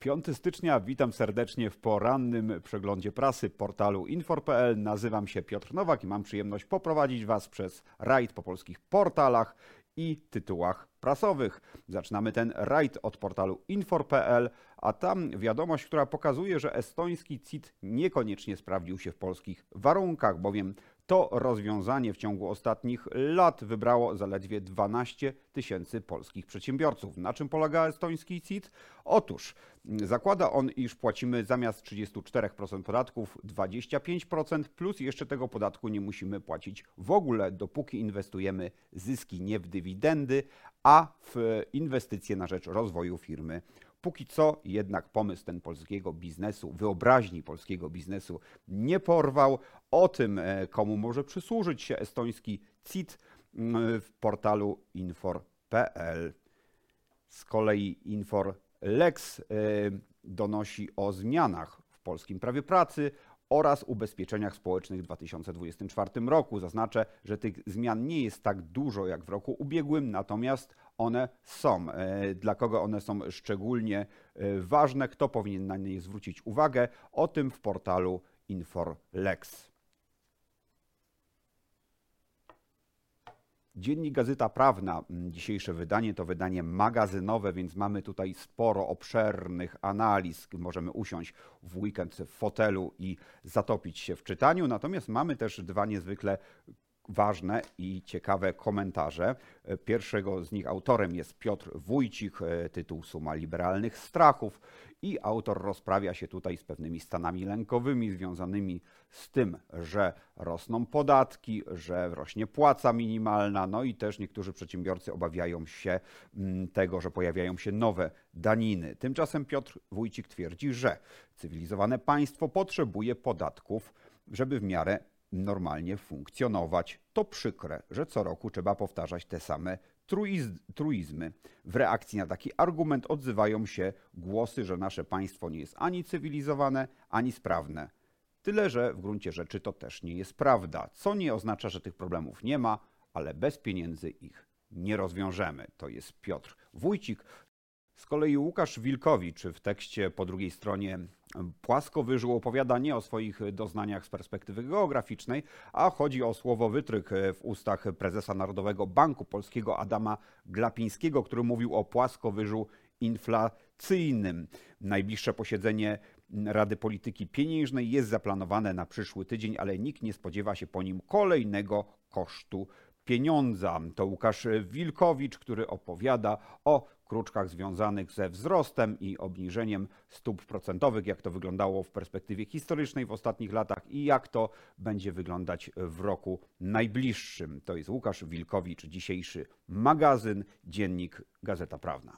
5 stycznia, witam serdecznie w porannym przeglądzie prasy portalu infor.pl. Nazywam się Piotr Nowak i mam przyjemność poprowadzić Was przez rajd po polskich portalach i tytułach prasowych. Zaczynamy ten rajd od portalu infor.pl, a tam wiadomość, która pokazuje, że estoński CIT niekoniecznie sprawdził się w polskich warunkach, bowiem to rozwiązanie w ciągu ostatnich lat wybrało zaledwie 12 tysięcy polskich przedsiębiorców. Na czym polega estoński CIT? Otóż zakłada on, iż płacimy zamiast 34% podatków 25%, plus jeszcze tego podatku nie musimy płacić w ogóle, dopóki inwestujemy zyski nie w dywidendy, a w inwestycje na rzecz rozwoju firmy Póki co jednak pomysł ten polskiego biznesu, wyobraźni polskiego biznesu nie porwał. O tym, e, komu może przysłużyć się estoński CIT w portalu infor.pl. Z kolei Infor Lex e, donosi o zmianach w polskim prawie pracy oraz ubezpieczeniach społecznych w 2024 roku. Zaznaczę, że tych zmian nie jest tak dużo jak w roku ubiegłym, natomiast one są. E, dla kogo one są szczególnie e, ważne, kto powinien na nie zwrócić uwagę, o tym w portalu InforLex. Dziennik Gazeta Prawna, dzisiejsze wydanie to wydanie magazynowe, więc mamy tutaj sporo obszernych analiz. Możemy usiąść w weekend w fotelu i zatopić się w czytaniu. Natomiast mamy też dwa niezwykle ważne i ciekawe komentarze. Pierwszego z nich autorem jest Piotr Wójcik, tytuł Suma liberalnych strachów i autor rozprawia się tutaj z pewnymi stanami lękowymi związanymi z tym, że rosną podatki, że rośnie płaca minimalna, no i też niektórzy przedsiębiorcy obawiają się mm, tego, że pojawiają się nowe daniny. Tymczasem Piotr Wójcik twierdzi, że cywilizowane państwo potrzebuje podatków, żeby w miarę normalnie funkcjonować. To przykre, że co roku trzeba powtarzać te same truizmy. W reakcji na taki argument odzywają się głosy, że nasze państwo nie jest ani cywilizowane, ani sprawne. Tyle, że w gruncie rzeczy to też nie jest prawda, co nie oznacza, że tych problemów nie ma, ale bez pieniędzy ich nie rozwiążemy. To jest Piotr Wójcik. Z kolei Łukasz Wilkowicz w tekście po drugiej stronie płasko wyżył opowiadanie o swoich doznaniach z perspektywy geograficznej, a chodzi o słowo wytryk w ustach prezesa Narodowego Banku Polskiego Adama Glapińskiego, który mówił o płaskowyżu inflacyjnym. Najbliższe posiedzenie Rady Polityki Pieniężnej jest zaplanowane na przyszły tydzień, ale nikt nie spodziewa się po nim kolejnego kosztu pieniądza. To Łukasz Wilkowicz, który opowiada o kruczkach związanych ze wzrostem i obniżeniem stóp procentowych, jak to wyglądało w perspektywie historycznej w ostatnich latach i jak to będzie wyglądać w roku najbliższym. To jest Łukasz Wilkowicz, dzisiejszy magazyn, dziennik Gazeta Prawna.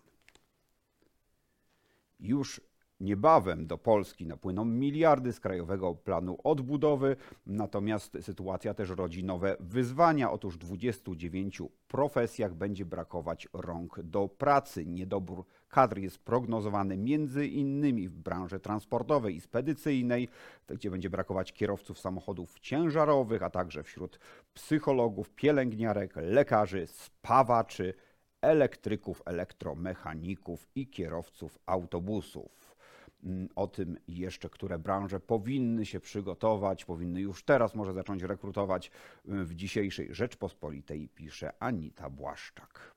Już Niebawem do Polski napłyną miliardy z Krajowego Planu Odbudowy, natomiast sytuacja też rodzi nowe wyzwania. Otóż w 29 profesjach będzie brakować rąk do pracy. Niedobór kadr jest prognozowany między innymi w branży transportowej i spedycyjnej, gdzie będzie brakować kierowców samochodów ciężarowych, a także wśród psychologów, pielęgniarek, lekarzy, spawaczy, elektryków, elektromechaników i kierowców autobusów. Mm, o tym jeszcze, które branże powinny się przygotować, powinny już teraz może zacząć rekrutować y, w dzisiejszej Rzeczpospolitej, pisze Anita Błaszczak.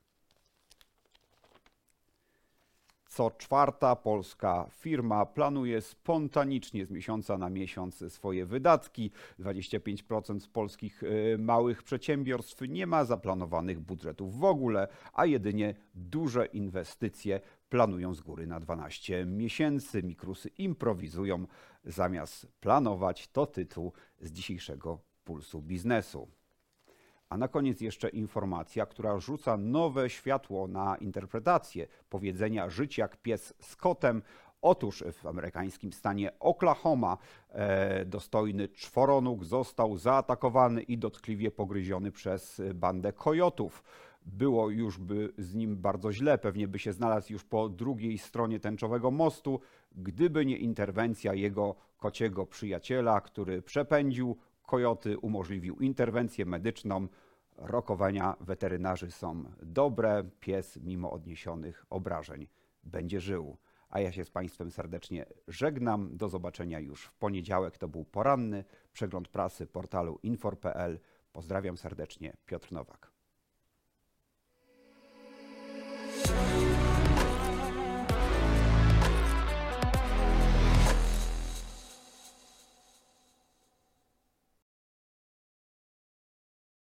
Co czwarta polska firma planuje spontanicznie z miesiąca na miesiąc swoje wydatki. 25% z polskich y, małych przedsiębiorstw nie ma zaplanowanych budżetów w ogóle, a jedynie duże inwestycje planują z góry na 12 miesięcy. Mikrusy improwizują zamiast planować. To tytuł z dzisiejszego Pulsu Biznesu. A na koniec jeszcze informacja, która rzuca nowe światło na interpretację powiedzenia żyć jak pies z kotem. Otóż w amerykańskim stanie Oklahoma e, dostojny czworonóg został zaatakowany i dotkliwie pogryziony przez bandę kojotów było już by z nim bardzo źle, pewnie by się znalazł już po drugiej stronie tęczowego mostu, gdyby nie interwencja jego kociego przyjaciela, który przepędził kojoty, umożliwił interwencję medyczną. Rokowania weterynarzy są dobre, pies mimo odniesionych obrażeń będzie żył. a ja się z Państwem serdecznie żegnam. Do zobaczenia już w poniedziałek. To był poranny przegląd prasy portalu infor.pl. Pozdrawiam serdecznie, Piotr Nowak.